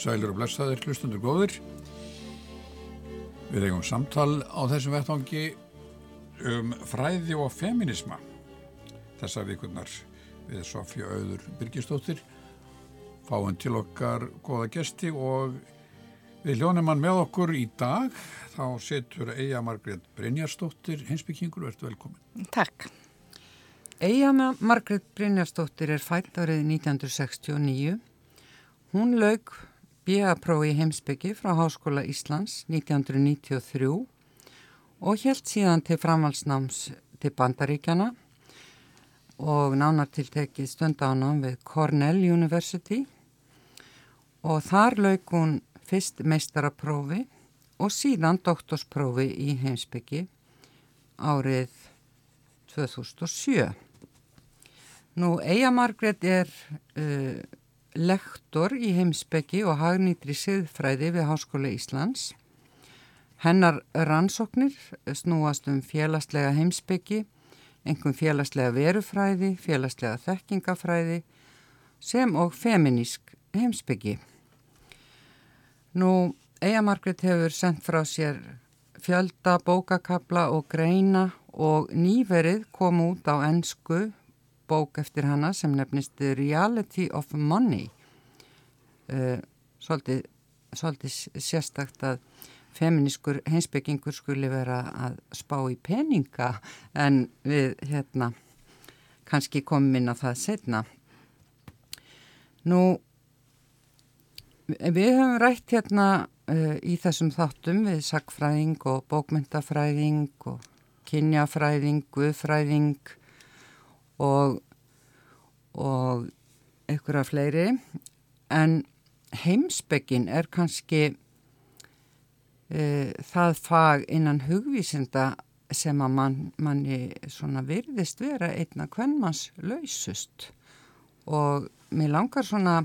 Sælir og blessaðir, hlustundur góðir. Við eigum samtal á þessum vettvangi um fræði og feminisma. Þessar vikurnar við Sofja Auður Birgistóttir fáum til okkar goða gesti og við hljónum hann með okkur í dag. Þá setur Eija Margrét Brynjarstóttir, hinsbyggingur, verður velkomin. Takk. Eija Margrét Brynjarstóttir er fætt árið 1969. Hún laug B.A.prófi í heimsbyggi frá Háskóla Íslands 1993 og helt síðan til framhalsnáms til Bandaríkjana og nánar tiltekið stundánum við Cornell University og þar laug hún fyrst meistaraprófi og síðan doktorsprófi í heimsbyggi árið 2007. Nú, Eija Margrét er uh, lektor í heimsbyggi og hagnýtri siðfræði við Háskóla Íslands. Hennar rannsóknir snúast um félagslega heimsbyggi, einhverjum félagslega verufræði, félagslega þekkingafræði sem og feminísk heimsbyggi. Nú, Eija Margrét hefur sendt frá sér fjölda, bókakabla og greina og nýverið kom út á ennsku bók eftir hana sem nefnist The Reality of Money. Uh, svolítið, svolítið sérstakt að feminískur heimsbyggingur skuli vera að spá í peninga en við hérna kannski komum inn á það setna nú við höfum rætt hérna uh, í þessum þáttum við sagfræðing og bókmyndafræðing og kynjafræðing, guðfræðing og, og einhverja fleiri. En heimsbyggin er kannski e, það fag innan hugvísinda sem að mann, manni svona virðist vera einna hvernmanns lausust og mér langar svona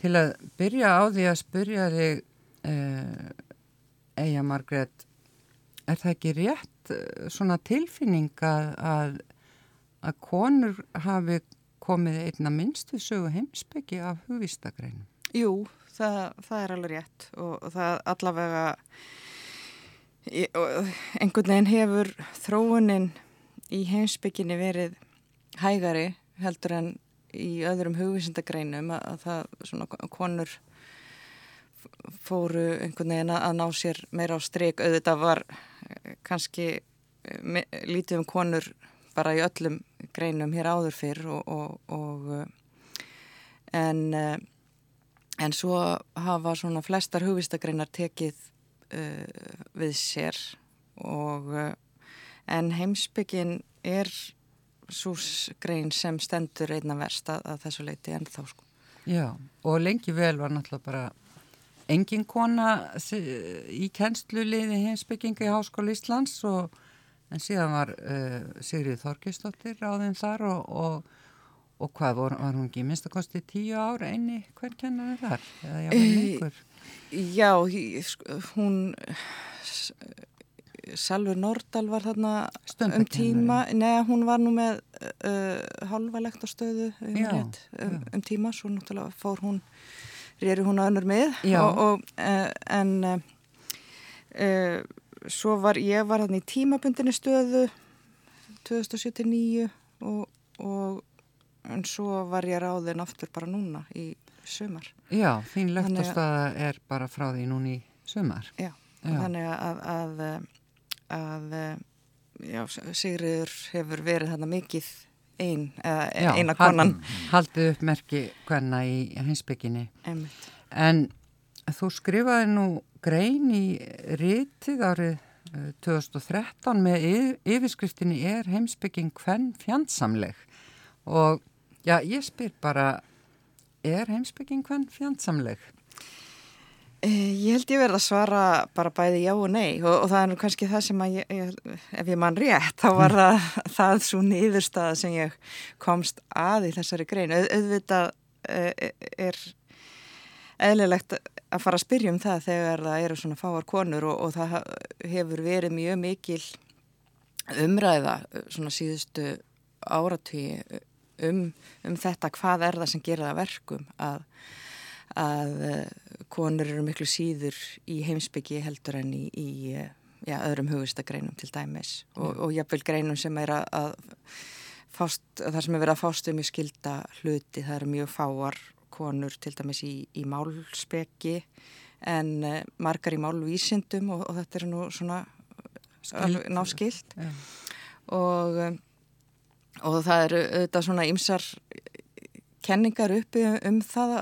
til að byrja á því að spyrja þig e, Eija Margret er það ekki rétt svona tilfinning að, að að konur hafi komið einna minnstu sögu heimsbyggi af hugvistagreinu? Jú, það, það er alveg rétt og, og það allavega einhvern veginn hefur þróunin í heimsbygginni verið hægari heldur en í öðrum hugvísindagreinum að, að það svona konur fóru einhvern veginn að ná sér meira á stryk auðvitað var kannski lítið um konur bara í öllum greinum hér áður fyrr og, og, og eh, en eh, en svo hafa svona flestar hugvistagreinar tekið uh, við sér og en heimsbyggin er súsgrein sem stendur einna verst að, að þessu leiti en þá sko. Já og lengi vel var náttúrulega bara engin kona í kennsluliði heimsbygginga í Háskóla Íslands og en síðan var uh, Sigrið Þorkistóttir ráðinn þar og, og, og hvað var, var hún ekki minnst að kosti tíu ár einni hvern kennar þar? Eða já, uh, já hún Salver Nordal var þarna um tíma, neða hún var nú með uh, halvalegt á stöðu um, já, rétt, um, um tíma, svo náttúrulega fór hún reyri hún að önnur með og, og, en en svo var ég var hann í tímabundinni stöðu 2079 og, og en svo var ég ráðin aftur bara núna í sömar. Já, þín lögtastöða er bara frá því núni í sömar. Já, já. þannig að, að, að já, Sigriður hefur verið þarna mikið ein, já, eina konan. Haldið upp merki hvenna í hinsbygginni. En þú skrifaði nú grein í rítið árið 2013 eh, með yfirskriftinni er heimsbygging hvern fjandsamleg? Og já, ég spyr bara er heimsbygging hvern fjandsamleg? Eh, ég held ég verði að svara bara bæði já og nei. Og, og það er nú kannski það sem að ég, ég, ef ég mann rétt þá var það, það svo niðurstaða sem ég komst að í þessari grein. Au, auðvitað eh, er eðlilegt að fara að spyrja um það þegar það eru svona fáar konur og, og það hefur verið mjög mikil umræða svona síðustu áratví um, um þetta hvað er það sem gerir það verkum að, að konur eru miklu síður í heimsbyggi heldur en í, í já, öðrum hugustagreinum til dæmis og, og jáfnveil greinum sem er að fást, það sem er verið að fást um í skilda hluti, það eru mjög fáar konur til dæmis í, í málspeki en uh, margar í málvísindum og, og þetta er nú svona náskilt og, um, og það eru auðvitað svona ymsar kenningar uppi um, það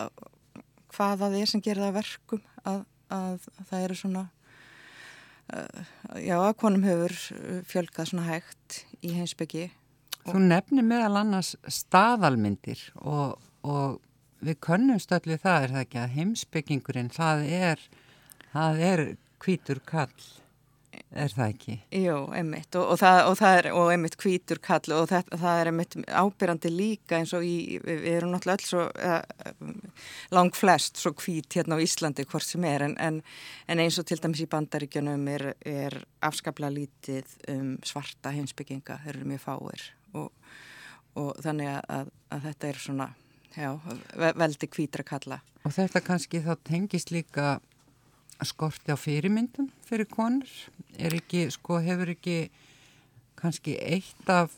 hvað það er sem gerir það verkum að, að það eru svona uh, já að konum hefur fjölgað svona hægt í heimsbyggi Þú nefnir meðal annars staðalmyndir og, og við könnumst öllu það er það ekki að heimsbyggingurinn það er, það er kvítur kall, er það ekki? Jú, einmitt og, og, það, og það er, og einmitt kvítur kall og það, það er einmitt ábyrrandi líka eins og í, við erum náttúrulega öll svo uh, lang flest svo kvít hérna á Íslandi hvort sem er en, en, en eins og til dæmis í bandaríkjunum er, er afskaplega lítið um svarta heimsbygginga, þeir eru mjög fáir og þannig að, að þetta er svona já, veldi kvítra kalla. Og þetta kannski þá tengist líka skorti á fyrirmyndum fyrir konur? Er ekki, sko, hefur ekki kannski eitt af,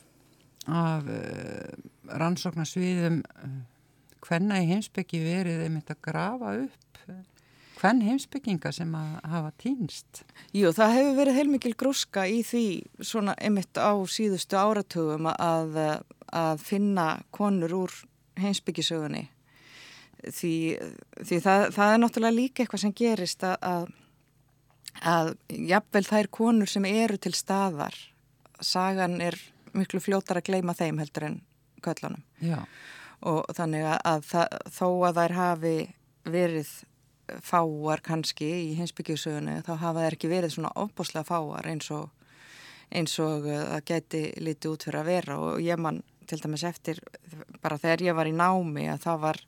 af uh, rannsóknarsviðum hvenna í heimsbyggi verið einmitt að grafa upp hvern heimsbygginga sem að hafa týnst? Jú, það hefur verið heilmikil grúska í því svona einmitt á síðustu áratugum að, að finna konur úr heimsbyggisögunni því, því það, það er náttúrulega líka eitthvað sem gerist að, að, að jafnvel þær konur sem eru til staðar sagan er miklu fljótar að gleima þeim heldur en köllunum Já. og þannig að það, þó að þær hafi verið fáar kannski í hinsbyggjusögunni þá hafa þær ekki verið svona ofbúslega fáar eins og eins og það geti lítið út fyrir að vera. Og ég mann til dæmis eftir bara þegar ég var í námi að það var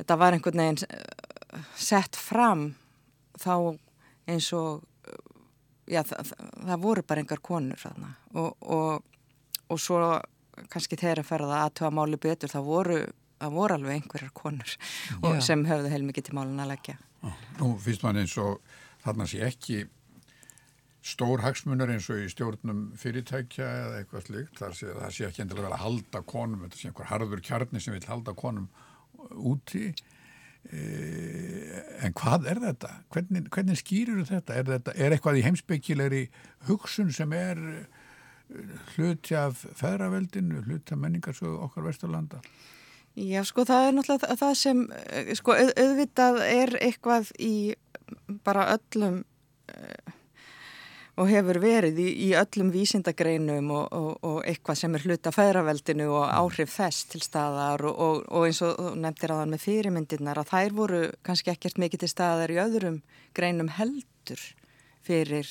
þetta var einhvern veginn eh, sett fram þá eins og já, það, það voru bara engar konur og, og, og svo kannski þegar að ferða aðtöða máli betur það voru, voru alveg einhverjar konur og, sem höfðu heilmikið til málun að leggja. Nú finnst man eins og þarna sé ekki stór hagsmunar eins og í stjórnum fyrirtækja eða eitthvað slikt þar sé sé ekki endilega vel að halda konum þetta sé einhver harður kjarni sem vil halda konum úti e, en hvað er þetta? Hvernig, hvernig skýrur þetta? Er, þetta? er eitthvað í heimsbyggilegri hugsun sem er eh, hluti af feðraveldinu, hluti af menningarsögu okkar vesturlanda? Já, sko, það er náttúrulega það sem, eh, sko, auðvitað er eitthvað í bara öllum og hefur verið í, í öllum vísindagreinum og, og, og eitthvað sem er hluta fæðraveldinu og mm. áhrif þess til staðar og, og eins og nefndir aðan með fyrirmyndirnar að þær voru kannski ekkert mikið til staðar í öðrum greinum heldur fyrir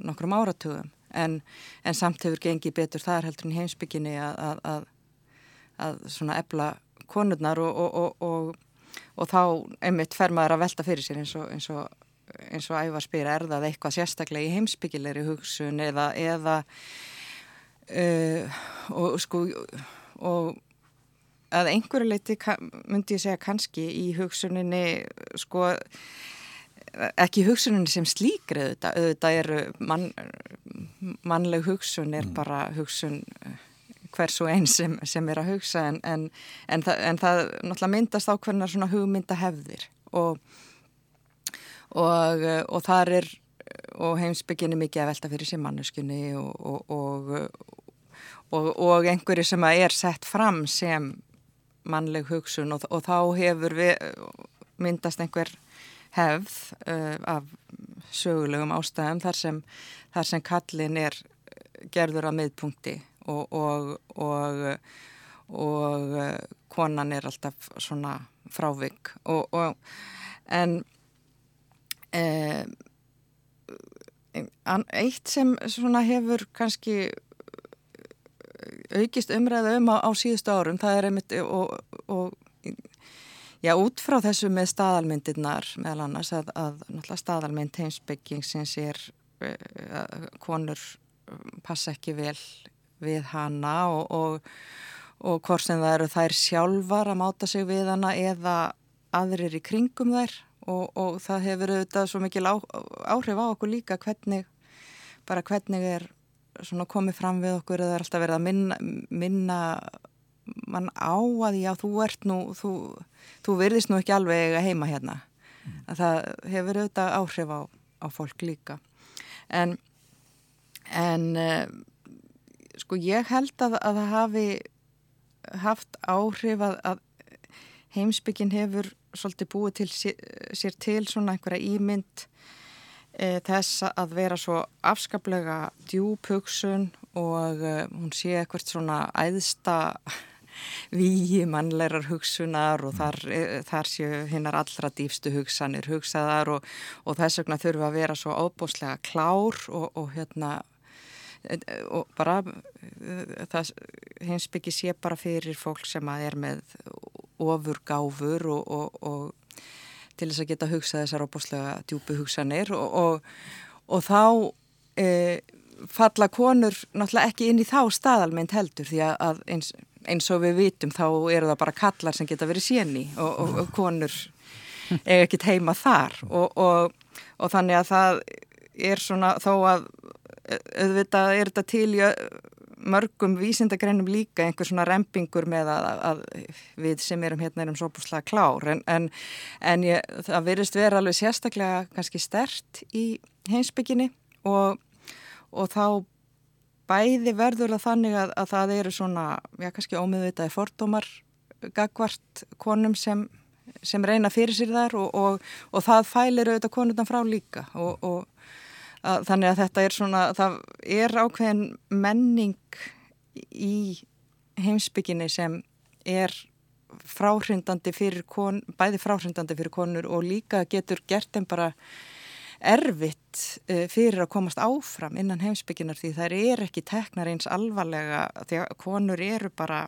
nokkrum áratugum en, en samt hefur gengið betur þar heldur en heimsbygginni að, að, að, að svona ebla konurnar og þá einmitt fer maður að velta fyrir sér eins og eins og eins og æfa spyr er það eitthvað sérstaklega í heimsbyggilegri hugsun eða, eða uh, og sko og að einhverju leiti myndi ég segja kannski í hugsuninni sko ekki hugsuninni sem slíkri auðvitað, auðvitað eru mann, mannleg hugsun er mm. bara hugsun hvers og einn sem, sem er að hugsa en, en, en, það, en það náttúrulega myndast á hvernig svona hugmynda hefðir og og, eh, og þar er og heimsbygginni mikið að velta fyrir sér manneskunni og, og, og einhverju sem er sett fram sem mannleg hugsun. Og þá hefur myndast einhver hefð uh, af sögulegum ástæðum þar sem, þar sem kallin er gerður að miðpunkti. Og, og, og, og konan er alltaf svona frávik. En Eh, eitt sem svona hefur kannski aukist umræða um á, á síðustu árum það er einmitt og, og já, út frá þessu með staðalmyndirnar meðal annars að, að staðalmynd heimsbyggingsins er uh, konur passa ekki vel við hana og, og, og hvort sem það eru þær sjálfar að máta sig við hana eða aðrir í kringum þær og, og það hefur auðvitað svo mikil á, áhrif á okkur líka hvernig, bara hvernig er svona komið fram við okkur eða er alltaf verið að minna, minna mann á að já þú ert nú, þú, þú verðist nú ekki alveg heima hérna. Mm. Að það hefur auðvitað áhrif á, á fólk líka. En, en uh, sko ég held að, að það hafi haft áhrif að, að heimsbyggin hefur svolítið búið til sér, sér til svona einhverja ímynd e, þess að vera svo afskaplega djúpugsun og e, hún sé eitthvað svona æðsta víi mannleirar hugsunar og þar, e, þar séu hinnar allra dýfstu hugsanir hugsaðar og, og þess vegna þurfa að vera svo ábúslega klár og, og hérna og bara það heimsbyggi sé bara fyrir fólk sem að er með ofur gáfur og, og, og til þess að geta hugsað þessar óbúslega djúbu hugsanir og, og þá e, falla konur náttúrulega ekki inn í þá staðalmynd heldur því að eins, eins og við vitum þá eru það bara kallar sem geta verið séni og konur eiga ekkit heima þar og þannig að það er svona þó að auðvitað er þetta til í mörgum vísindagreinum líka einhver svona rempingur með að, að við sem erum hérna erum svo búslega klár. En, en, en ég, það verist vera alveg sérstaklega kannski stert í heimsbygginni og, og þá bæði verður það þannig að, að það eru svona, já kannski ómiðvitaði fordómar gagvart konum sem, sem reyna fyrir sér þar og, og, og það fælir auðvitað konundan frá líka og að, þannig að þetta er svona, það er ákveðin menning í heimsbygginni sem er fráhrindandi fyrir kon, bæði fráhrindandi fyrir konur og líka getur gert þeim bara erfitt uh, fyrir að komast áfram innan heimsbygginar því þær er ekki teknar eins alvarlega því að konur eru bara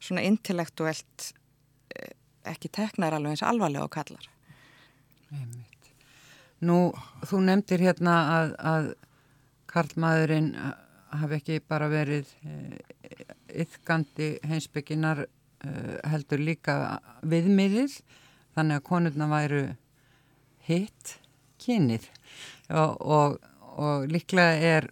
svona intellektuelt uh, ekki teknar alveg eins alvarlega á kallar. Nefnir. Nú, þú nefndir hérna að, að Karlmaðurinn hafi ekki bara verið yfgandi eh, heimsbygginar eh, heldur líka viðmiðið þannig að konurna væru hitt kynið og, og, og líklega er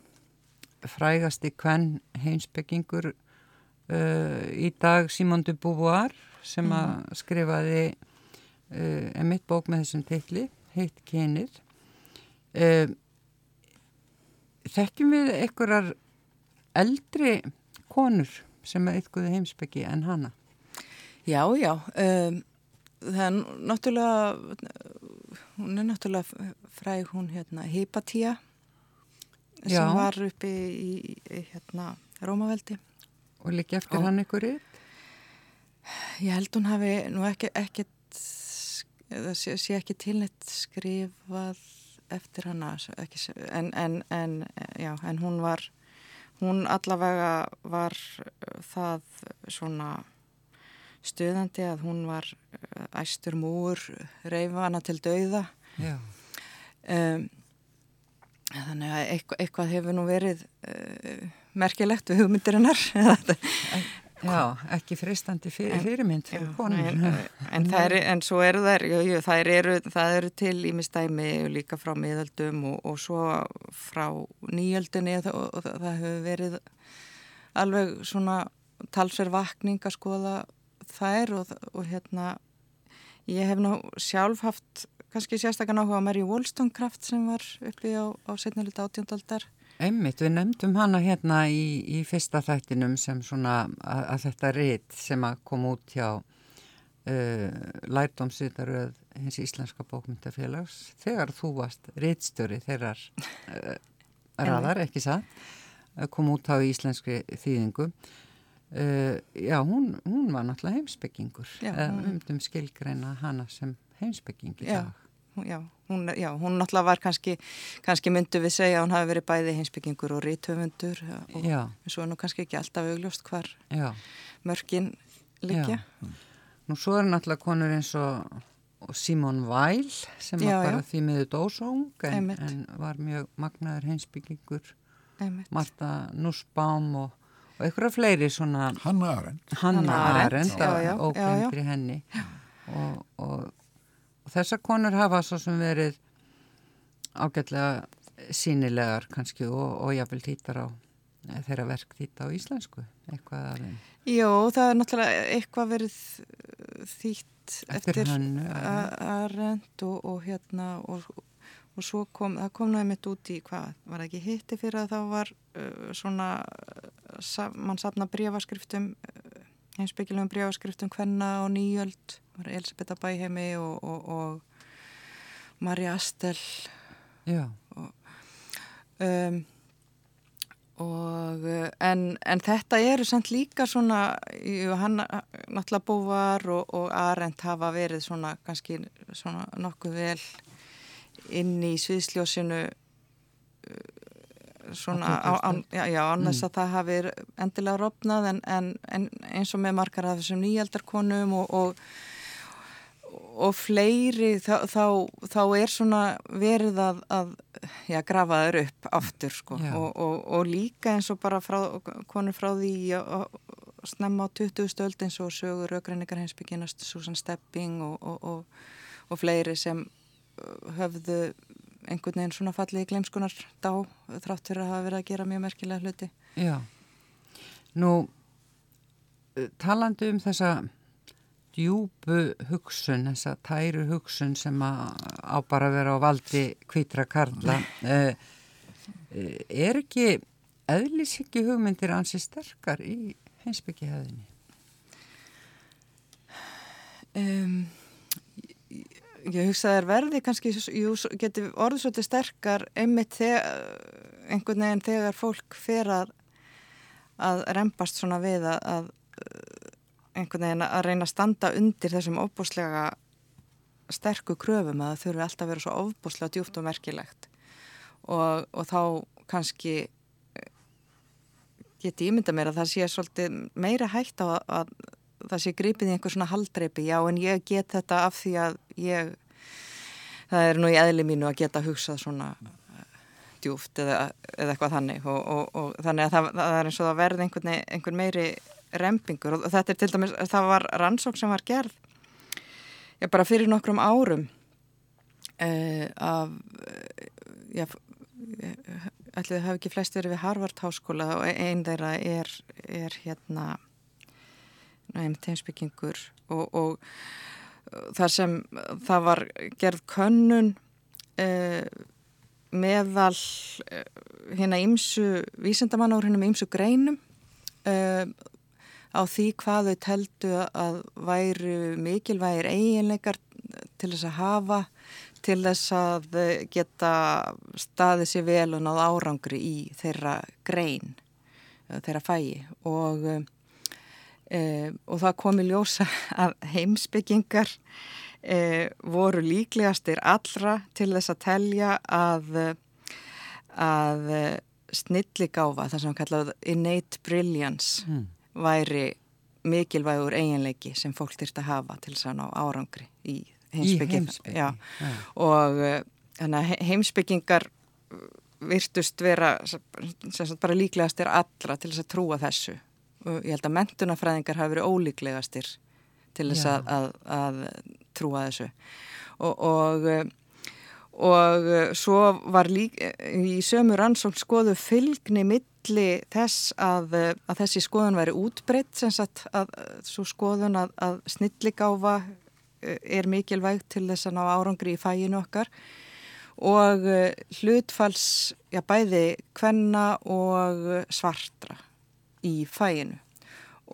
frægasti hvern heimsbyggingur uh, í dag Simon de Beauvoir sem að mm. skrifaði uh, emitt bók með þessum teitli heitt kynir. Uh, þekkjum við einhverjar eldri konur sem er eitthvað heimsbyggi en hana? Já, já. Um, það er náttúrulega, hún er náttúrulega fræg hún hérna Hypatia sem já. var uppi í, í hérna Rómaveldi. Og líka eftir Og, hann einhverju? Ég held hún hafi nú ekki, ekkert það sé, sé ekki tilnett skrifað eftir hana ekki, en, en, en, já, en hún var hún allavega var það svona stuðandi að hún var eh, æstur múur reyfana til dauða. Um, þannig að eitthvað, eitthvað hefur nú verið uh, merkilegt við hugmyndirinnar Já, ekki fristandi fyrir, fyrirmynd fyrir konur. En, en, er, en svo eru þær, jú, jú, það, eru, það eru til ímistæmi líka frá miðöldum og, og svo frá nýjöldunni og, og, og það hefur verið alveg svona talsverð vakning að skoða þær og hérna ég hef nú sjálf haft kannski sérstaklega náhuga Mary Wollstonecraft sem var uppi á, á setnulita átjóndaldar Einmitt, við nefndum hana hérna í, í fyrsta þættinum sem svona að, að þetta rít sem að kom út hjá uh, lærdómsýtaröð hins íslenska bókmyndafélags þegar þú varst rítstjóri þeirrar uh, raðar, ekki það, kom út á íslenski þýðingu. Uh, já, hún, hún var náttúrulega heimsbyggingur, umdum skilgreina hana sem heimsbygging í dag. Já hún, já, hún náttúrulega var kannski, kannski myndu við segja að hún hafi verið bæði hinsbyggingur og rítöfundur og svo er nú kannski ekki alltaf augljóst hvar já. mörgin liggja. Nú svo er náttúrulega konur eins og, og Simon Weil sem já, var bara því miður dósóng en, en var mjög magnaður hinsbyggingur, Marta Nussbaum og, og einhverja fleiri svona Hanna Arendt. Hanna Arendt og glemdri henni. Já. Og, og, og þessar konur hafa svo sem verið ágætlega sínilegar kannski og, og jáfnvel týtar á eh, þeirra verk týta á íslensku eitthvað að þeim. Jó, það er náttúrulega eitthvað verið þýtt Eftir eftir Arendt og, og hérna og, og svo kom, það kom náðu mitt út í hvað, var ekki hitti fyrir að það var uh, svona uh, mann safna brefaskriftum uh, heimsbyggilegum brefaskriftum hvenna og nýjöld, Elisabetta Bæheimi og, og, og Marja Astel Já, um, og uh, en, en þetta eru samt líka svona hann náttúrulega búvar og, og Arendt hafa verið svona kannski svona nokkuð vel inn í sviðsljósinu uh, svona á, á, já, já, annars að það hafi endilega rofnað en, en, en eins og með margar af þessum nýjaldarkonum og, og og fleiri þá, þá, þá er svona verið að, að já, grafa þær upp aftur sko og, og, og líka eins og bara frá, konur frá því að snemma á 20. stöld eins og sögur aukrenningar heimsbygginast Susan Stepping og, og, og fleiri sem uh, höfðu einhvern veginn svona fallið í glemskunar dá þrátt fyrir að hafa verið að gera mjög merkilega hluti. já. Nú, eh, talandi um þessa djúbu hugsun, þessa tæru hugsun sem á bara að vera á valdi kvítra karla, eh, eh, er ekki eðlishyggju hugmyndir ansi sterkar í heimsbyggihæðinni? Um, ég, ég hugsa að það er verði kannski, jú, geti orðið svolítið sterkar einmitt þegar, einhvern veginn þegar fólk fer að, að rempast svona við að, að einhvern veginn að reyna að standa undir þessum ofbúslega sterku kröfum að það þurfi alltaf að vera svo ofbúslega djúpt og merkilegt. Og, og þá kannski geti ímynda mér að það sé svolítið meira hægt á að það sé gripið í einhver svona haldreipi, já en ég get þetta af því að ég það er nú í eðli mínu að geta hugsað svona eh, djúft eða, eða eitthvað þannig. Og, og, og þannig að það, það er eins og það verði einhvern, einhvern meiri rempingur og þetta er til dæmis, það var rannsók sem var gerð já bara fyrir nokkrum árum uh, af já, ætli það hafi ekki flest verið við Harvard háskóla og einn þeirra er, er hérna einmitt heimsbyggingur og, og þar sem það var gerð könnun uh, meðal uh, hérna ímsu vísendamann úr hérna með ímsu greinum uh, á því hvað þau teldu að væru mikilvægir eiginleikar til þess að hafa til þess að geta staðið sér vel og náð árangri í þeirra grein, þeirra fæi og Uh, og það kom í ljósa að heimsbyggingar uh, voru líklegastir allra til þess að telja að, að snilligáfa, það sem kallaði innate brilliance, Mm. Væri mikilvægur eiginleiki sem fólk þurft að hafa til þess að ná árangri í heimsbygging. heimspeki. Já. Og uh, þannig að he- heimsbyggingar virtust vera sem sagt bara líklegastir allra til þess að trúa þessu og ég held að mentunafræðingar hafi verið ólíklegastir til þess Já. að, að, að trúa þessu og, og, og svo var lík í sömu rannsókn skoðu fylgni milli þess að, að þessi skoðun væri útbreytt sem sagt að svo skoðun að, að snilligáfa er mikilvægt til þess að ná árangri í fæinu okkar. Og eh, hlutfalls, já bæði kvenna og svartra í fæinu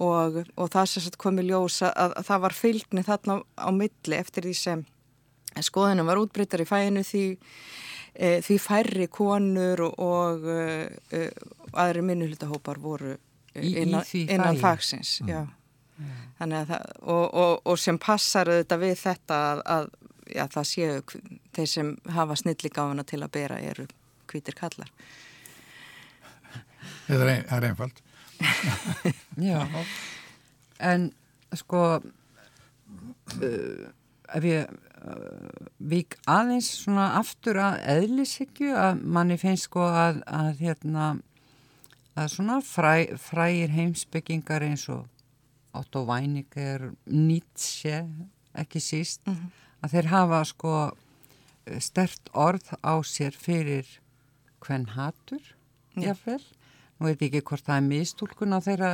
og, og það sem sagt kom í ljósa að, að það var fylgni þarna á milli eftir því sem skoðunum var útbreytar í fæinu því, e, því færri konur og, og e, aðri minnuhlutahópar voru Í- í innan, innan fagsins að það, og, og, og sem passar auðvitað við þetta að, að já, það séu þeir sem hafa snilligáfuna til að bera eru hvítir kallar. Það er, ein, er einfalt. Já, en sko uh, ef ég uh, vík aðeins svona aftur að eðlishyggju að manni finnst sko að, að hérna að svona fræ, frægir heimsbyggingar eins og Otto Weininger, Nietzsche ekki síst mm -hmm. að þeir hafa sko stert orð á sér fyrir hvern hatur jáfnvel, nú veit ekki hvort það er mistúlkun á þeirra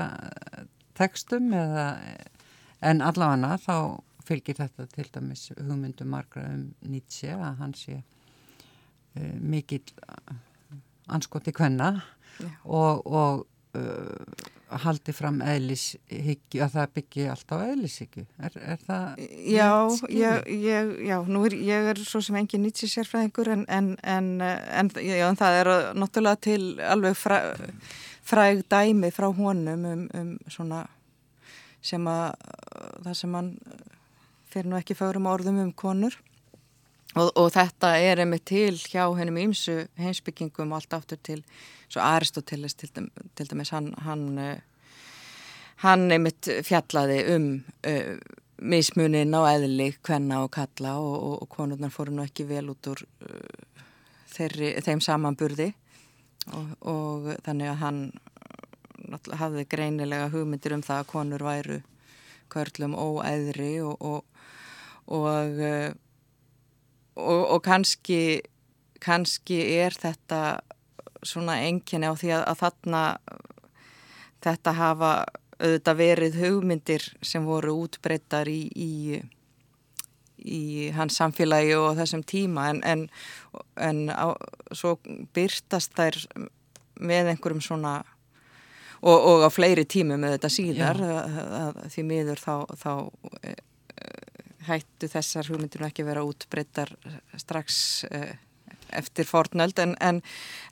tekstum eða en allavega þá fylgir þetta til dæmis hugmyndum margra um Nietzsche að hann sé uh, mikill anskoti kvenna og, og uh, haldi fram eðlishyggju að það byggi alltaf eðlishyggju. Er, er það já, ég, ég, já, nú er ég er svo sem engin nýtsi sérfræðingur en, en, en, en já, það er náttúrulega til alveg fræ, fræg dæmi frá honum um, um svona sem að það sem hann fyrir nú ekki fárum orðum um konur. Og, og þetta er einmitt til hjá hennum ímsu heimsbyggingum allt áttur til svo Aristoteles til, til dæmis hann hann, eh, hann einmitt fjallaði um uh, mismunin á eðli hvenna og kalla og, og, og konurnar fóru nú ekki vel út úr uh, þeirri, þeim samanburði. Og þannig að hann hafði greinilega hugmyndir um það að konur væru körlum óæðri og og, og, og, og kannski kannski er þetta svona enginni á því að, að þarna þetta hafa auðvitað verið hugmyndir sem voru útbreyttar í, í, í hans samfélagi og þessum tíma. En, en, en á, svo byrtast þær með einhverjum svona og, og á fleiri tímu með þetta síðar að, að, því miður þá, þá hættu þessar hugmyndir ekki vera útbreyttar strax e, eftir fornöld en, en,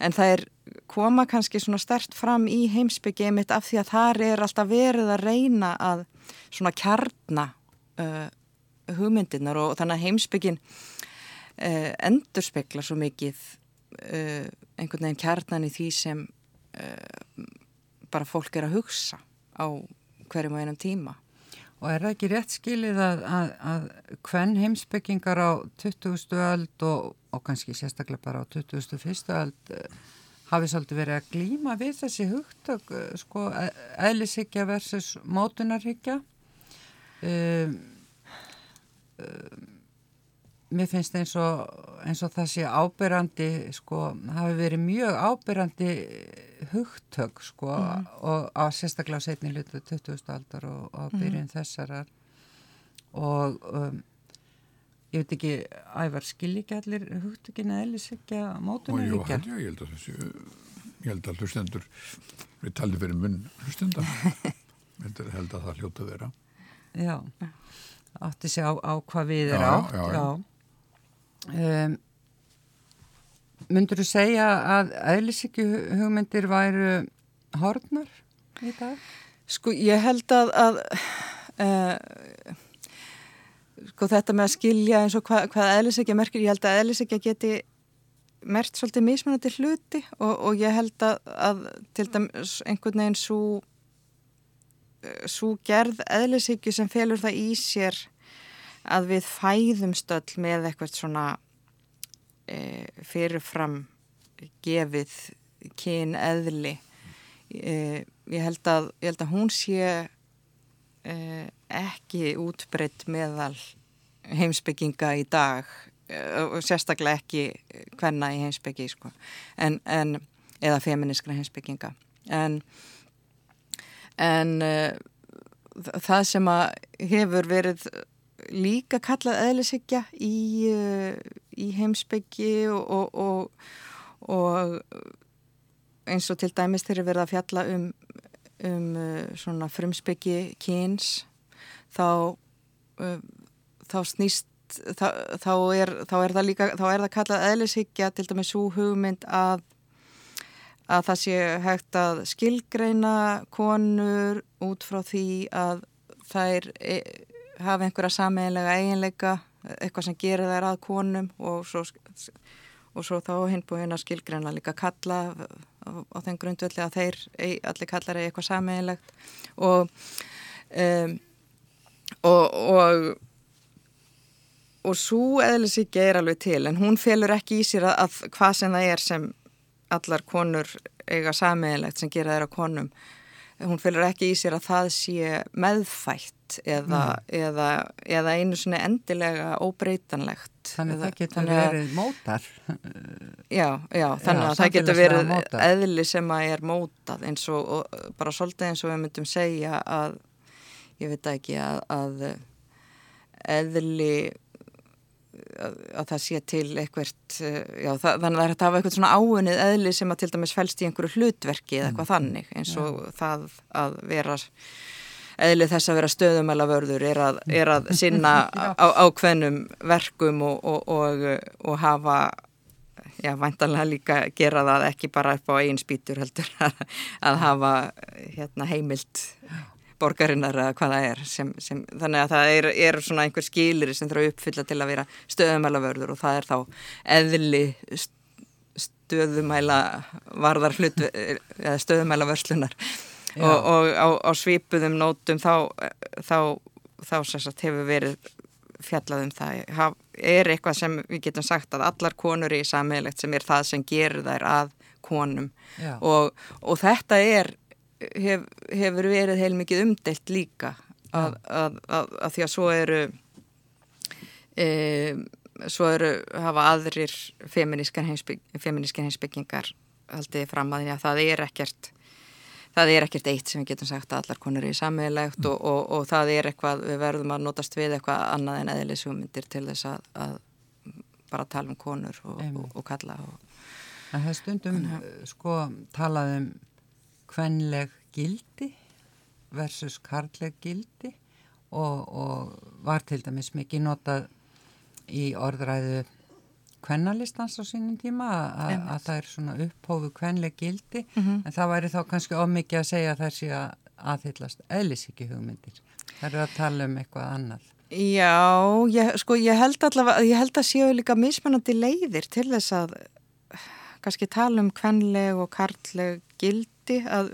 en það er koma kannski svona stert fram í heimsbyggi mitt af því að þar er alltaf verið að reyna að svona kjarna uh, hugmyndirnar og þannig að heimsbyggin uh, endur spekla svo mikið uh, einhvern veginn kjarnan í því sem bara fólk er að hugsa á hverjum og einum tíma. Og er það ekki rétt skilið að, að, að hvern heimsbyggingar á 20. öld og, og kannski sérstaklega bara á 21. öld eh, hafi svolítið verið að glýma við þessi hugtök, eh, sko, e, eðlishyggja versus mótunarhyggja. Um, um, mér finnst eins og, eins og það sé ábyrrandi sko, hafi verið mjög ábyrrandi hugtök sko mm. og á sérstaklega setni hlutu 20. aldar og á mhm. byrjun mm. þessarar og um, ég veit ekki ævar skil ekki allir hugtökin að eðlis ekki að mótuna Jú, held ég, held að þessi ég held að hlustendur við talum fyrir munn hlustenda ég held að það hljóta vera Já, átti sig á, á hvað við er átt já, já, já. Um, Mundur þú segja að eðlisíkju hugmyndir væru horfnar í dag? Sko ég held að, að uh, sko þetta með að skilja eins og hva, hvað eðlisíkja merkir, ég held að eðlisíkja geti mert svolítið mismunandi hluti og, og ég held að, að til dæmis einhvern veginn svo svo gerð eðlisíkju sem felur það í sér að við fæðumst öll með eitthvað svona e, fyrirfram gefið kyn eðli e, ég, held að, ég held að hún sé e, ekki útbreytt meðal heimsbygginga í dag e, og sérstaklega ekki hvenna í heimsbyggi sko. en, en, eða feminiskra heimsbygginga en en uh, það sem að hefur verið líka kallað eðlishyggja í, uh, í heimsbyggi og, og, og, og eins og til dæmis þegar verða að fjalla um, um uh, svona frumsbyggi kyns þá, uh, þá snýst þá, þá, er, þá er það líka þá er það kallað eðlishyggja til dæmis svo hugmynd að að það sé hægt að skilgreina konur út frá því að þær hafa einhverja sameiginlega eiginleika, eitthvað sem gerir þær að konum og svo, og svo þá hinbúin að skilgreina líka kalla á, þenn grundvöldi að þeir allir kallar er eitthvað sameiginlegt. Og um, og, og og svo eðlisíkja er alveg til en hún felur ekki í sér að, að hvað sem það er sem allar konur eiga sameiginlegt sem gera þeirra konum hún fylgur ekki í sér að það sé meðfætt eða, eða, eða einu svona endilega óbreytanlegt. Þannig að það getur verið mótar. Já, já, þannig að það getur verið eðli sem að er mótað eins og, og bara svolítið eins og við myndum segja að, ég veit ekki, að, að eðli að, að það sé til eitthvert, eh, já, það, þannig að það er að hafa eitthvað svona áunnið eðli sem að til dæmis fælst í einhverju hlutverki eða eitthvað þannig eins og það að vera eðli þess að vera stöðumæla vörður er að, er að sinna á, ákveðnum verkum og, og, og, og hafa já, væntanlega líka gera það ekki bara upp á eigin spýtur heldur að, að hafa hérna, heimilt borgarinnar eða hvað það er sem, sem, þannig að það er, er svona einhver skilir sem þarf að uppfylla til að vera stöðumæla vörður og það er þá eðli st- stöðumæla varðar hlut eða stöðumæla vörslunar og, og á, á svipuðum nótum þá, þá, þá sem sagt, hefur verið fjallað um það. Haf, er eitthvað sem við getum sagt að allar konur í sammeilegt sem er það sem gerir þær að konum. Og, og þetta er hef, hefur verið heilmikið umdelt líka að, að, að, að því að svo eru e, svo eru hafa aðrir heimsbygg, heimsbyggingar haldið fram að því að það er ekkert það er ekkert eitt sem við getum sagt að allar konur er í sammeilegt og, og, og það er eitthvað, við verðum að notast við eitthvað annað en eðlis hugmyndir til þess að, að bara tala um konur og, og, kalla og, það er stundum sko talað um kvenleg gildi versus karleg gildi og, og var til dæmis mikið notað í orðræðu kvennalistans á sínum tíma að, að, að það er svona upphófu kvenleg gildi en það væri þá kannski ómikið að segja sé að aðhyllast eðlisíki hugmyndir. Það eru að tala um eitthvað annað. Já, ég, sko ég held allavega, ég held að séu líka mismunandi leiðir til þess að kannski tala um kvenleg og karleg gildi að,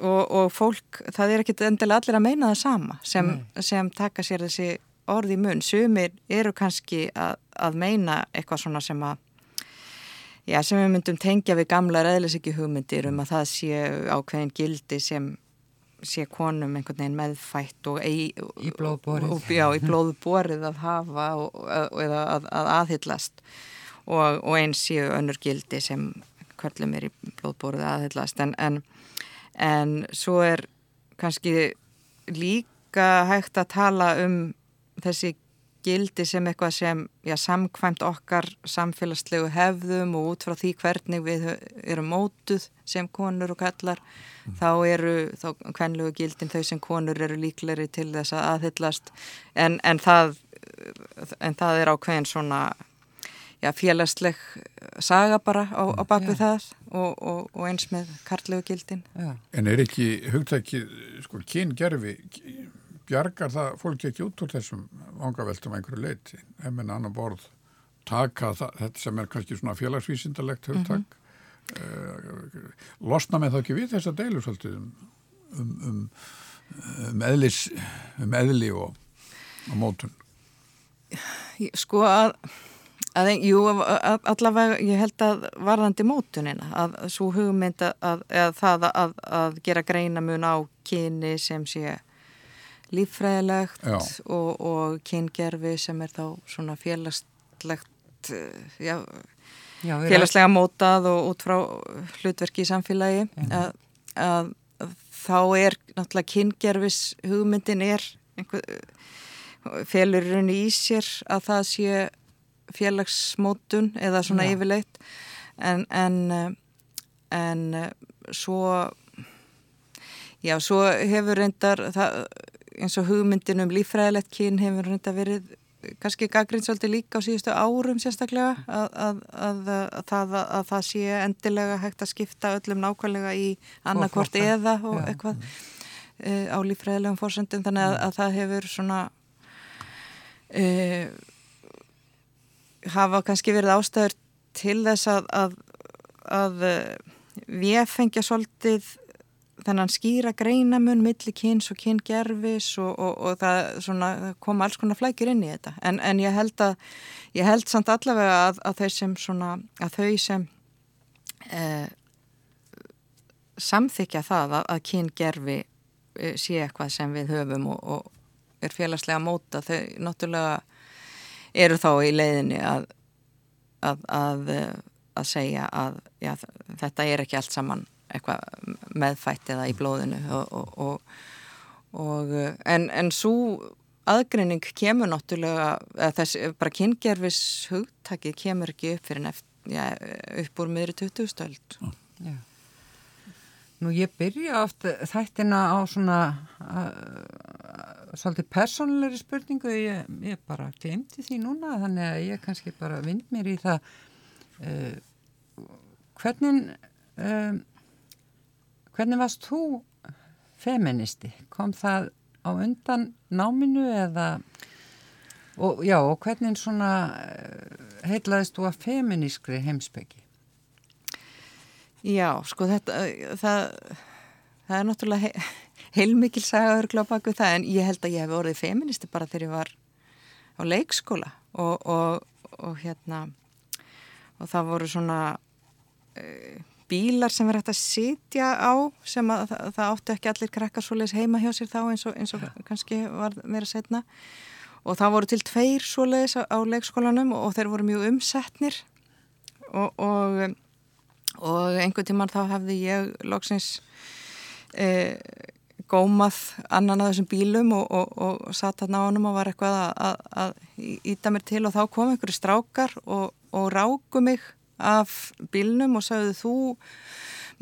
og, og fólk, það er ekkit endilega allir að meina það sama sem, sem taka sér þessi orði mun. Sumir eru kannski að, að meina eitthvað svona sem að Já, sem við myndum tengja við gamla reðlisiki hugmyndir um að það sé ákveðin gildi sem sé konum einhvern veginn meðfætt og ei, Í blóðborið. og, já, í blóðborið að hafa og, og, eða að, að aðhyllast og, og eins séu önnur gildi sem kvöllum er í blóðborið að aðhyllast. En, en, en svo er kannski líka hægt að tala um þessi gildi sem eitthvað sem já, samkvæmt okkar samfélagslegu hefðum og út frá því hvernig við erum mótuð sem konur og kallar þá eru þá kvenlegu gildin þau sem konur eru líkleri til þess að aðhyllast. En, en, það, en það er ákveðin svona já, félagsleg saga bara á, á bakvið það og, og, og eins með karlegu gildin. En er ekki hugtækið, sko, kyngerfi, bjargar það fólki ekki út úr þessum vangaveltum einhverju leiti, ef menn annar borð taka það, þetta sem er kannski svona félagsvísindalegt hugtak, mm losna með það ekki við þessa deilu svolítið um, um, um, um, eðlis, um eðli og, og mótun. Sko að, að jú, að, allavega ég held að varðandi mótunina að svo hugmynd að, að það að, að gera greina mun á kyni sem sé líffræðilegt og, og kyngerfi sem er þá svona félagslegt eh, já, Já, félagslega mótað og út frá hlutverki í samfélagi. Að, að, að þá er náttúrulega kyngerfis hugmyndin er einhver, félur raunni í sér að það sé félagsmótun eða svona Já. yfirleitt en, en, eh, en eh, svo já, svo hefur reyndar það, eins og hugmyndin um líffræðilegt kyn hefur reyndar verið kannski gaggrind svolítið líka á síðustu árum sérstaklega að, að, að, að, það, að það sé endilega hægt að skipta öllum nákvæmlega í annarkvort eða og Já. eitthvað e, á líffræðilegum fórsendum þannig að, að það hefur svona e, hafa kannski verið ástæður til þess að að, að við fengja svolítið þennan skýra greinamun milli kyns og kyngerfis og, og, og það svona, koma alls konar flækjur inn í þetta. En, en ég held að ég held samt allavega að, að þau sem svona þau sem eh, samþykja það að, kyngerfi eh, sé eitthvað sem við höfum og, og er félagslega móta þau náttúrulega eru þá í leiðinni að að, að, eh, að segja að já, þetta er ekki allt saman eitthvað meðfætt eða í blóðinu og, og, og, og en, en svo aðgreining kemur náttúrulega þess bara kyngerfis hugtakið kemur ekki upp fyrir neft, já, upp úr miðri 20 stöld Já. Nú ég byrja oft þættina á svona svolítið persónulegri spurningu ég, ég bara glemti því núna þannig að ég kannski bara vind mér í það uh, hvernig uh, hvernig varst þú feministi? Kom það á undan náminu eða og já og hvernig svona heitlaðist þú að feminískri heimsbyggi? Já, sko þetta, það, það er náttúrulega he, heilmikil sagaður glápaku það en ég held að ég hef orðið feministi bara þegar ég var á leikskóla. Og, og, og hérna og það voru svona uh, bílar sem verið hægt að sitja á sem að það, það átti ekki allir krakkar svoleiðis heima hjá sér þá eins og, eins og kannski var meira setna og það voru til tveir svoleiðis á, á leikskólanum og þeir voru mjög umsetnir. Og og einhvern tíman þá hefði ég loksins e, gómað annan að þessum bílum og, og, og satt hann á honum og var eitthvað að, að, að íta mér til og þá kom einhverju strákar og, og ráku mig af bílnum og sagði þú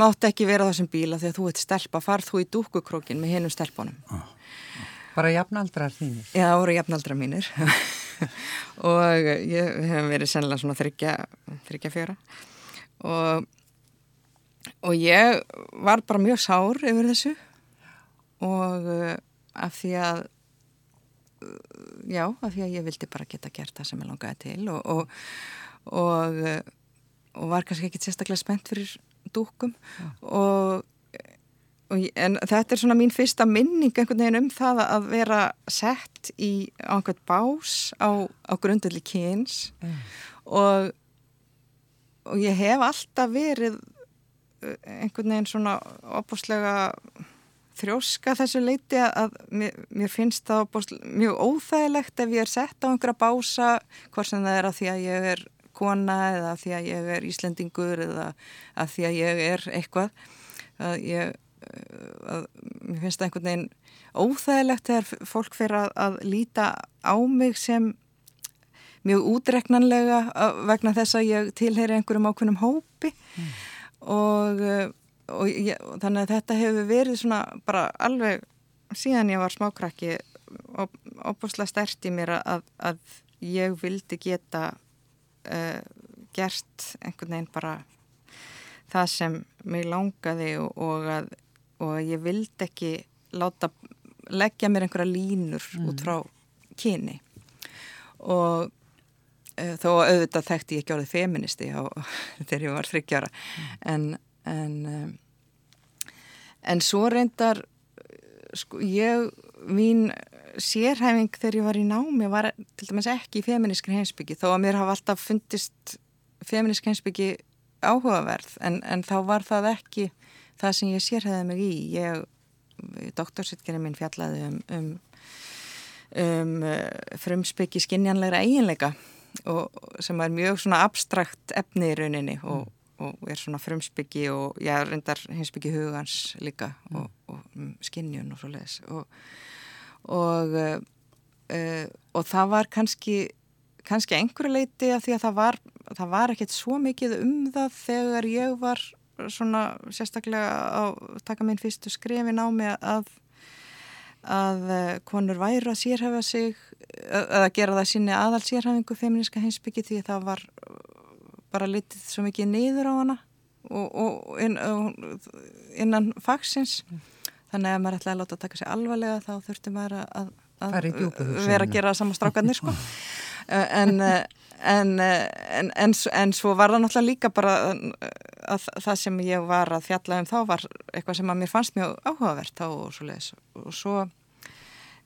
mátt ekki vera þessum bíla þegar þú ert stelpa, farð þú í dúkukrókin með hinnum stelpunum. Ah, Bara jafnaldrar þínir? Já, það voru jafnaldrar mínir og ég hef verið sennilega svona þryggja, þryggja fjöra og og ég var bara mjög sár yfir þessu og uh, af því að uh, já, af því að ég vildi bara geta gert það sem ég langaði til og og, og, uh, og var kannski ekki sérstaklega spennt fyrir dúkum og, og en þetta er svona mín fyrsta minning einhvern veginn um það að vera sett í einhvern bás á, á grundulli kyns. Ja. og og ég hef alltaf verið einhvern veginn svona opbúslega þrjóska þessu leiti að mér, mér finnst það mjög óþægilegt ef ég er sett á einhverja bása hvort sem það er að því að ég er kona eða að því að ég er Íslendingur eða að því að ég er eitthvað að ég að, mér finnst það einhvern veginn óþægilegt þegar fólk fyrir að, að líta á mig sem mjög útreknanlega vegna þess að ég tilheyri einhverjum ákveðnum hópi. Mm. Og, eh, og, ég, þannig að þetta hefur verið svona bara alveg síðan ég var smákrakki og opuslega stert í mér að, að ég vildi geta uh, gert einhvern veginn bara það sem mig langaði og, og að og ég vildi ekki láta leggja mér einhverja línur mm. út frá kyni og Eh, þó auðvitað þekkti ég ekki orðið feministi á, þegar ég var þryggjara mm. en en, um, en svo reyndar sko, ég mín sérhæfing þegar ég var í námi var til dæmis ekki í feminískri heimsbyggi þó að mér hafa alltaf fundist feminísk heimsbyggi áhugaverð en, en þá var það ekki það sem ég sérhæfði mig í ég, doktorsitgerinn minn fjallaði um, um, um frumsbyggi skinjanlegra eiginleika og sem er mjög svona abstrakt efni í rauninni og. Og er svona frumsbyggi og já, reyndar hinsbyggi hugans líka mm. og, og um, skinnjun og svo leiðis og og, uh, og það var kannski kannski einhverju leiti að því að það var það var ekkert svo mikið um það þegar ég var svona sérstaklega að taka minn fyrstu skrefin á mig að að eh, konur væru að sérhafa sig að gera það sinni aðal sérhafingu feministka heimsbyggi því það var bara litið svo mikið niður á hana og, og inn, innan fagsins. Þannig að maður ætlaði að láta að taka sig alvarlega þá þurfti maður að, að vera að gera samanstrákarnir sko. En, en, en, en svo var það náttúrulega líka bara að það sem ég var að fjalla um þá var eitthvað sem að mér fannst mjög áhugavert þá og svo leiðis og svo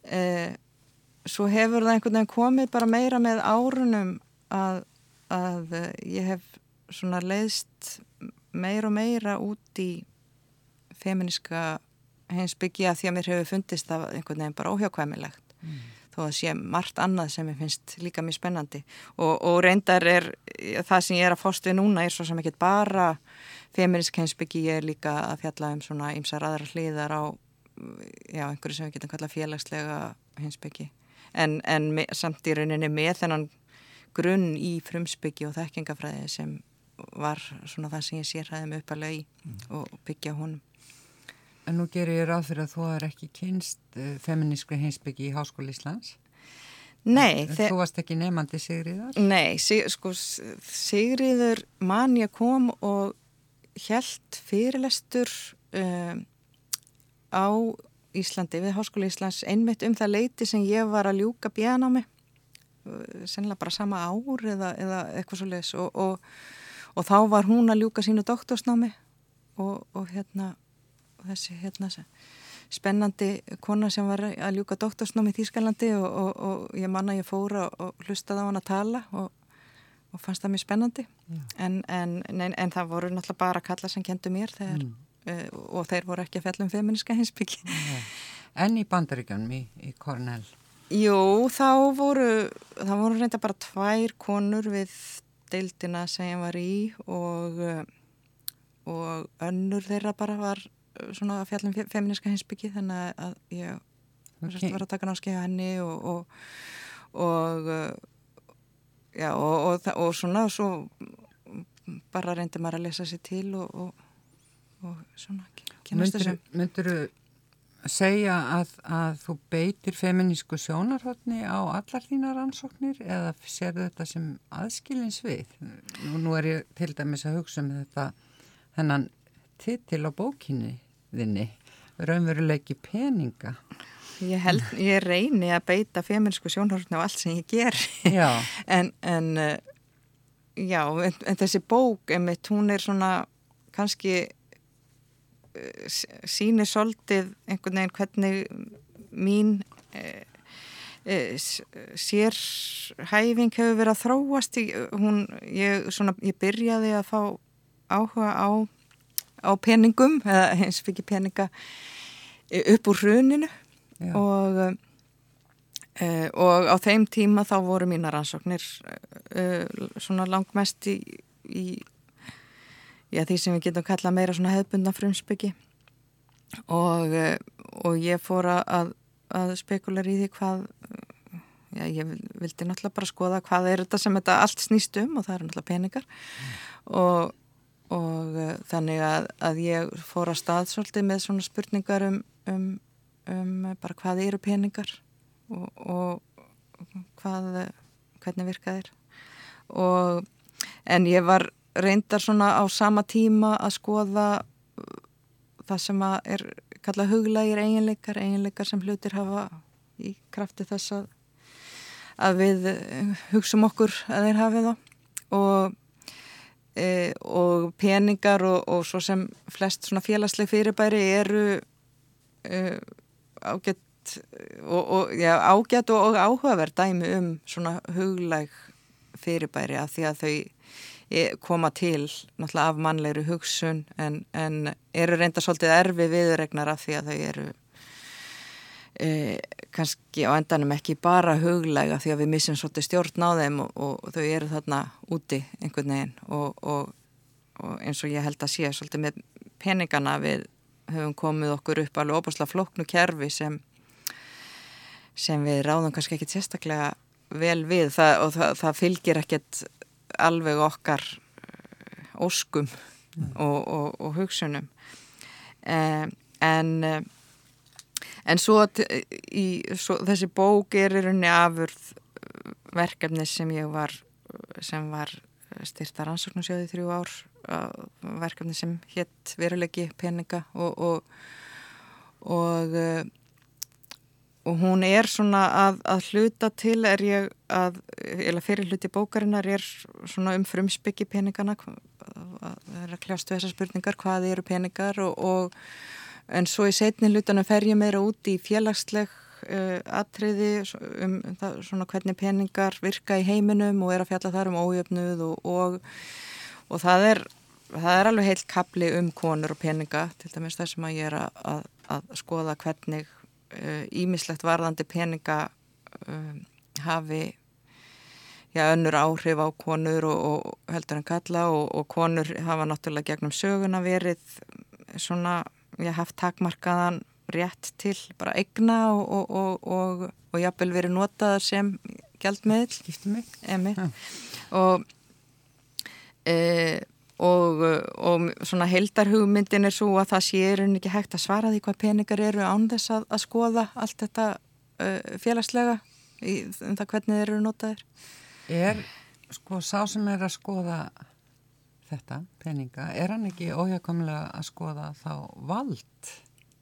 e, svo hefur það einhvern veginn komið bara meira með árunum að, að ég hef svona leiðst meira og meira út í feminiska heimsbyggja því að mér hefur fundist það einhvern veginn bara óhjákvæmilegt. Mm. þó að sé margt annað sem ég finnst líka mjög spennandi. Og, og reyndar er það sem ég er að fóst við núna er svo sem ekki bara feminisk heimsbyggi, ég er líka að fjalla um svona ymsar aðra hliðar á já, einhverju sem við getum kallað félagslega heimsbyggi en, en samt í rauninni með þennan grunn í frumsbyggi og þekkingafræði sem var svona það sem ég sérhæði mig uppalega í mm. og byggja honum. En nú gerir ég ráð fyrir að þú er ekki kynst uh, feminískri heimsbyggi í Háskóli Íslands? Nei. En, þú varst ekki nefandi Sigriðar? Nei, sig, sko Sigriður mann ég kom og held fyrirlestur um, á Íslandi við Háskóli Íslands einmitt um það leiti sem ég var að ljúka björn á mig sennilega bara sama ár eða, eða eitthvað svo leiðis og, og og þá var hún að ljúka sínu doktorsnámi og, og hérna þessi hérna spennandi kona sem var að ljúka doktorsnámi í Þýskalandi og, og, og ég manna ég fóra og hlustaði á hann að tala og fannst það mjög spennandi. En, en, en, en það voru náttúrulega bara kalla sem kentu mér þegar, mm. uh, og þeir voru ekki að fjalla um feministka hinsbyggi En í bandaríkjum í, í Cornell? Jú, þá voru það voru reynda bara tvær konur við deildina sem ég var í og, eh, og önnur þeirra bara var eh, svona fjallum feministka hinsbyggi þannig að ég okay. var að taka náskei á henni og, og, og eh, já og svona svo bara reyndi maður að lesa sér til og svona kynast þessu Myndur þú segja að, að þú beitir feminísku sjónarhóttni á allar þínar ansóknir eða sér þetta sem aðskilins við? Nú, nú er ég til dæmis að hugsa um þetta þennan titil á bókinni þinni, raunveruleiki peninga. Ég, held, ég reyni að beita feminísku sjónarhóttni á allt sem ég ger en, en eh, já, en, en þessi bók, emitt, hún er svona kannski sýnir svolítið einhvern veginn hvernig mín e, e, sérhæfing hefur verið að þróast í, hún, ég, svona, ég byrjaði að fá áhuga á, á peningum eða hins fyrir peninga upp úr hruninu. Og, e, og á þeim tíma þá voru mína rannsóknir svona langmest í, í já, því sem við getum kallað meira svona hefðbundna frumspyggi og, eh, og ég fór að, að spekular í því hvað já, ég vildi náttúrulega bara skoða hvað er þetta sem þetta allt snýst um og það eru náttúrulega peningar mm. og, og uh, þannig að, að ég fór að stað svolítið með svona spurningar um, um, um bara hvað eru peningar og, og hvað, hvernig virkaðir og en ég var reyndar svona á sama tíma að skoða uh, það sem er kallað huglægir eiginleikar, eiginleikar sem hlutir hafa í krafti þess að, að við uh, hugsaum okkur að þeir hafi það. Og, e, og peningar og, og svo sem flest svona félagsleg fyrirbæri eru e, ágætt og, og já, ágætt og áhugaverð dæmi um svona huglæg fyrirbæri að því að þau koma til náttúrulega af mannlegri hugsun en, en eru reynda svolítið erfi viðregnar af því að þau eru e, kannski á endanum ekki bara huglega því að við missum svolítið stjórn á þeim og, og þau eru þarna úti einhvern veginn og, og, og eins og ég held að sé svolítið með peningana við höfum komið okkur upp alveg óbúslega floknu kerfi sem sem við ráðum kannski ekki sérstaklega vel við. Það, og það, það fylgir ekkert alveg okkar eh, óskum mm. og, og, og hugsunum eh, en eh, en svo, í, svo þessi bók er í rauninni afurð eh, verkefni sem ég var sem var styrta rannsóknarsjóði þrjú ár verkefni sem hétt verulegi peninga og og, og og hún er svona að, að hluta til er ég að, eða fyrir hluti bókarinnar er svona um frumsbyggi peningana það er að kljástu þessar spurningar hvað eru peningar og, og en svo í setni hlutanum fer ég meira út í félagsleg uh, atriði um það, svona hvernig peningar virka í heiminum og er að fjalla þar um ójöfnuð og, og, og það er það er alveg heilt kapli um konur og peninga til dæmis það sem að ég er að, að skoða hvernig ímislegt uh, varðandi peninga um, hafi já, önnur áhrif á konur og, og heldur en kalla og, og konur hafa náttúrulega gegnum söguna verið svona, ég hef takmarkaðan rétt til bara egna og, og, og jafnvel verið notaðar sem gældmiðl ja. og e, og, og svona heldarhugmyndin er svo að það sé er henni ekki hægt að svara því hvað peningar eru án þess að, að skoða allt þetta uh, félagslega í, um það hvernig þeir eru notaðir Er sko sá sem er að skoða þetta, peninga, er hann ekki óhjákamlega að skoða þá vald?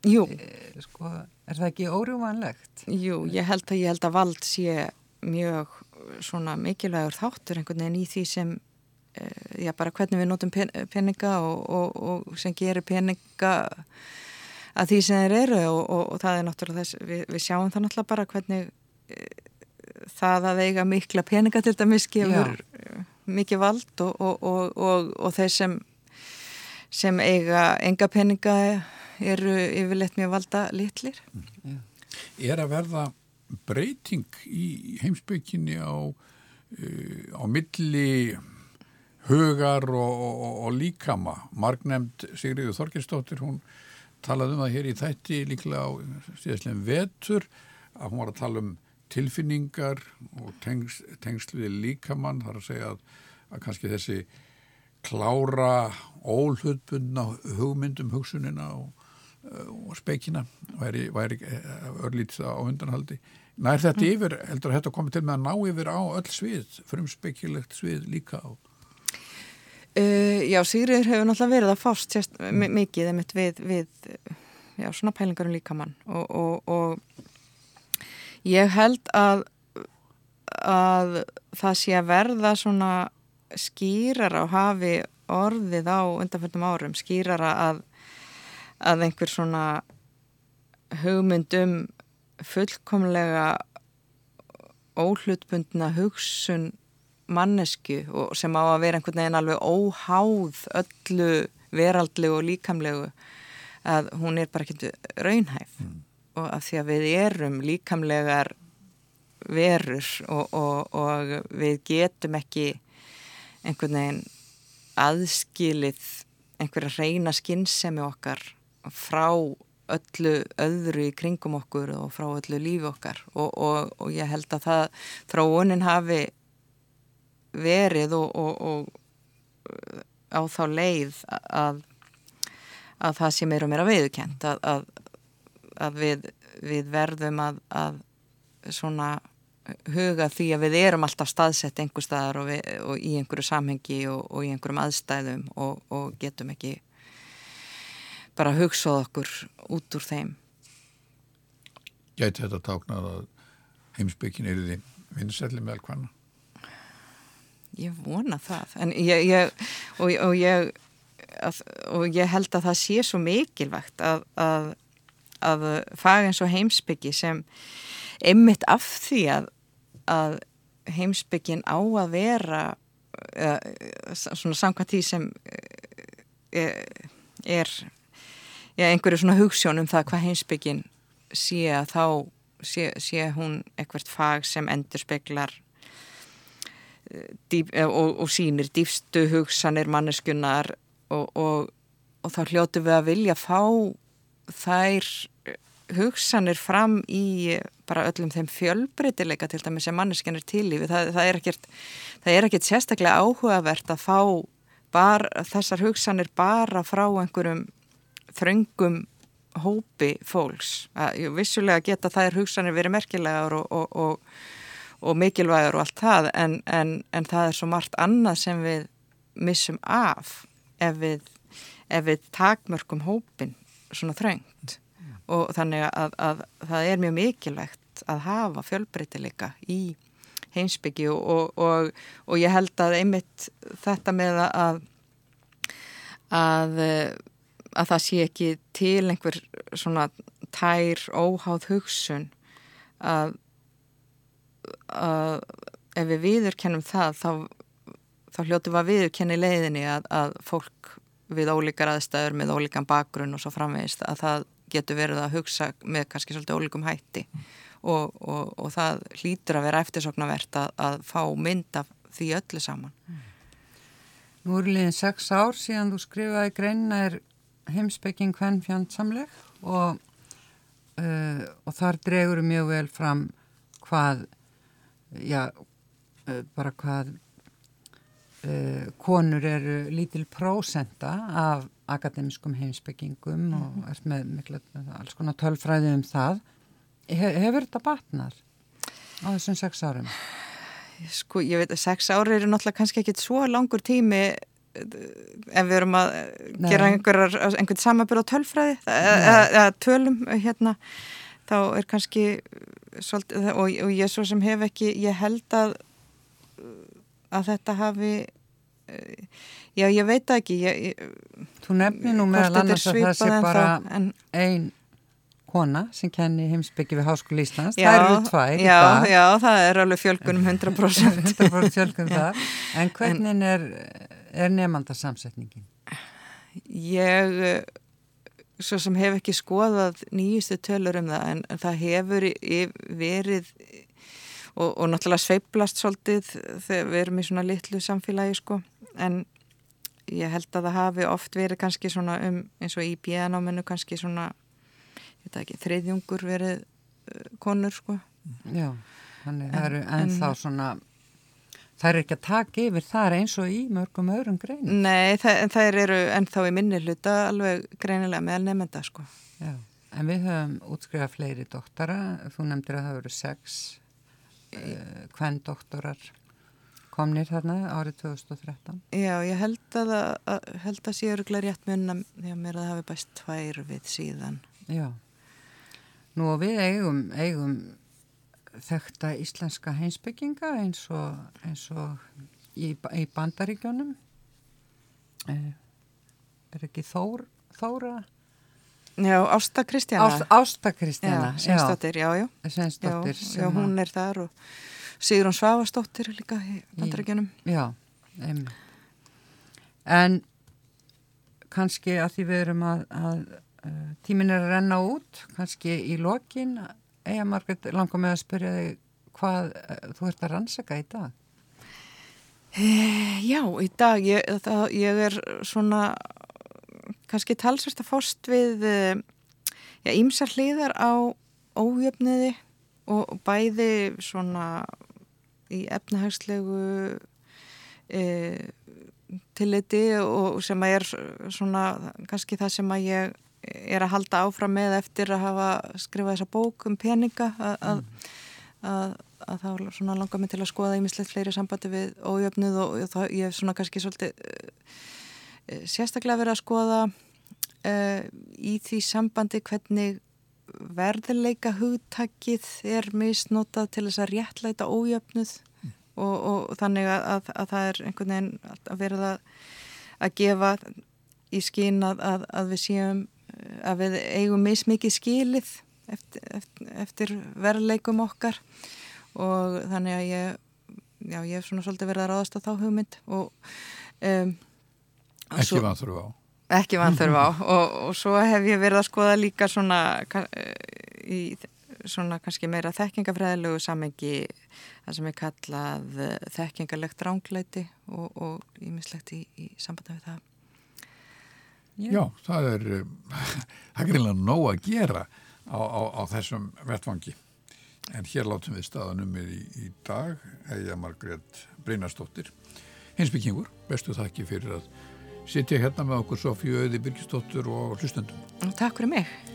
Jú. E, sko, er það ekki órjúvanlegt? Jú, ég held að ég held að vald sé mjög svona mikilvægur þáttur einhvern veginn í því sem já bara hvernig við notum peninga og, og, og sem gerir peninga að því sem þeir eru og, og það er náttúrulega þess, við, við sjáum það náttúrulega bara hvernig e, það að eiga mikla peninga til dæmis gefur já mikið vald og, og, og, og þeir sem, sem eiga enga peninga eru yfirleitt mjög valda litlir. Mm. Er að verða breyting í heimsbygginni á, uh, á milli hugar og líkama? Margnemd Sigriður Þorkinsdóttir, hún talaði um það hér í þætti líklega á síðastlegin vetur að hún var að tala um tilfinningar og tengs, tengsluði líkamann þar að segja að, að kannski þessi klára ólhutbundna hugmyndum hugsunina og, og spekina væri, væri örlítið á undanhaldi nær þetta mm. yfir, heldur að þetta komið til með að ná yfir á öll svið, frum spekilegt svið líka á uh, Já, Sigriður hefur náttúrulega verið að fást sérst, mikið við, við já, svona pælingarum líkamann. Og, og, og Ég held að, að það sé að verða svona skýrar á hafi orðið á undanfjöldum árum, skýrara að, að einhver svona hugmyndum fullkomlega óhlutbundna hugsun mannesku og sem á að vera einhvern veginn alveg óháð öllu veraldlegu og líkamlegu að hún er bara ekki raunhæf. Mm og af því að við erum líkamlegar verur og, og, og við getum ekki einhvern veginn aðskilið einhverja reyna skinnsemi okkar frá öllu öðru í kringum okkur og frá öllu lífi okkar og, og ég held að það þróunin hafi verið og á þá leið að, að það sé meira og meira veiðukent að, að að við, við verðum að, svona huga því að við erum alltaf staðsett einhver staðar og, við, og í einhverju samhengi og, og í einhverjum aðstæðum og, og getum ekki bara hugsað okkur út úr þeim Gæti þetta táknað að heimsbyggjin eru því vinsælli með alkvanna? Ég vona það. En ég, ég, og ég að, og ég held að það sé svo mikilvægt að, að að faga eins og heimsbyggi sem einmitt af því að, heimsbyggin á að vera uh, svona samkvæmt því sem uh, er ja, einhverju svona hugssjón um það hvað heimsbyggin sé að þá sé, sé hún eitthvert fag sem endur speklar dýp, og, og sínir dýfstu hugsanir manneskunnar og, og, og þá hljótu við að vilja fá þær hugsanir fram í bara öllum þeim fjölbreytileika til dæmis sem manneskinn er til í. Það, það er ekkert það er ekkert sérstaklega áhugavert að fá bar, þessar hugsanir bara frá einhverjum þröngum hópi fólks. Að, vissulega geta þær hugsanir verið merkilegar og, og, og, og mikilvægur og allt það en, en, en það er svo margt annað sem við missum af ef við, ef við takmörkum hópin svona þröngt. Og þannig að, að það er mjög mikilvægt að hafa fjölbreytileika í heimsbyggi og, og, og ég held að einmitt þetta með að að, að það sé ekki til einhver svona tær óháð hugsun að, að ef við viðurkennum það þá, þá hljóttum við að viðkenni leiðinni að, að fólk við ólíkar aðstæður með ólíkan bakgrunn og svo framvegist að það getur verið að hugsa með kannski svolítið ólíkum hætti mm. og, og, og það hlýtur að vera eftirsoknavert að, að fá mynd af því öllu saman. Mm. Nú er líðin sex ár síðan þú skrifaði greinna er heimsbygging hvern fjandsamleg og, uh, og þar dregur mjög vel fram hvað, já, uh, bara hvað uh, konur eru lítil prósenda af akademiskum heimsbyggingum mm -hmm. og mhm. er með mikla, alls konar tölfræði um það. He, hefur þetta batnar á þessum sex árum? Sko, ég veit að sex ári eru náttúrulega kannski ekkit svo langur tími ef við erum að Nei. gera einhver, einhvern samabur á tölfræði eða tölum hérna þá er kannski svolítið, og, og ég svo sem hef ekki ég held að að þetta hafi eh, já ég veit ekki ég, Þú nefnir nú meðal annars að það sé bara en, ein kona sem kenni heimsbyggi við Háskóli Íslands. Já, það eru tvær já, já, það er alveg fjölgunum 100% 100% fjölgun þar. En hvernig en, er, er nefnandarsamsetningin? Ég svo sem hef ekki skoðað nýjustu tölur um það en, en það hefur verið og, og náttúrulega sveiplast svolítið þegar við erum í svona litlu samfélagi sko. En ég held að það hafi oft verið kannski svona um eins og í björnáminu kannski svona ekki, þriðjungur verið uh, konur sko. Já, þannig það eru ennþá en, svona það er ekki að taka yfir þar eins og í mörgum öðrum grein Nei, það, það eru ennþá í minni hluta alveg greinilega meðal nefnda sko. Já, en við höfum útskrifað fleiri doktara, þú nefndir að það eru sex hvern eh, doktorar komnir þarna árið 2013 Já, ég held að að, held að sé öruglega rétt munna því að mér að það hafi bæst tvær við síðan. Já, nú og við eigum, eigum þekta íslenska heimsbygginga eins og, eins og í, í bandaríkjónum eh, er ekki Þór, Þóra? Já, Ásta Kristjana Ásta Kristjana Svensdóttir, já, já. Svensdóttir Já, já. Hún er þar og Sigrun Svavastóttir líka í bandarækjunum Já, einmitt. En kannski að því við erum að, að tímin er að renna út kannski í lokin Eða Margret langar með að spyrja þig hvað þú ert að rannsaka í dag? E, Já, í dag ég, það, ég er svona kannski talsvært að fóst við ímsar eh, hlýðar á ójöfniði og bæði svona í efnahagslegu e, tilliti og sem að er svona kannski það sem að ég er að halda áfram með eftir að hafa skrifað þessa bók um peninga að, að, mm. að, að þá langar mig til að skoða ímislegt fleiri sambandi við ójöfnið og, og það, ég hef svona kannski svolítið Eh, sérstaklega verið að skoða uh, í því sambandi hvernig verðileika hugtakið er misnotað til þess að réttlæta ójöfnuð mm. og, og þannig að, að, að það er einhvern veginn að verða að gefa í skín að, að við séum eh, að við eigum mismikið skilið eftir, eftir, eftir verðleikum okkar og þannig að ég já, ég hef svona svolítið verið að ráðast á þá hugmynd og um, Ekki vanþurfa á. Ekki vanþurfa á og, og svo hef ég verið að skoða líka svona í svona kannski meira þekkingafræðilegu samengi það sem er kallað þekkingalegt rángleiti og ímislegt í, í sambanda við það. Já, Já það er það er greinlega nóg að gera á, á, á þessum vettfangi en hér látum við staðanum í, í dag, Eija Margrét Brynastóttir, hinsbyggingur bestu þakki fyrir að sitja hérna með okkur Sofíu Öði Byrkistóttur og hlustendum. Takk fyrir mig.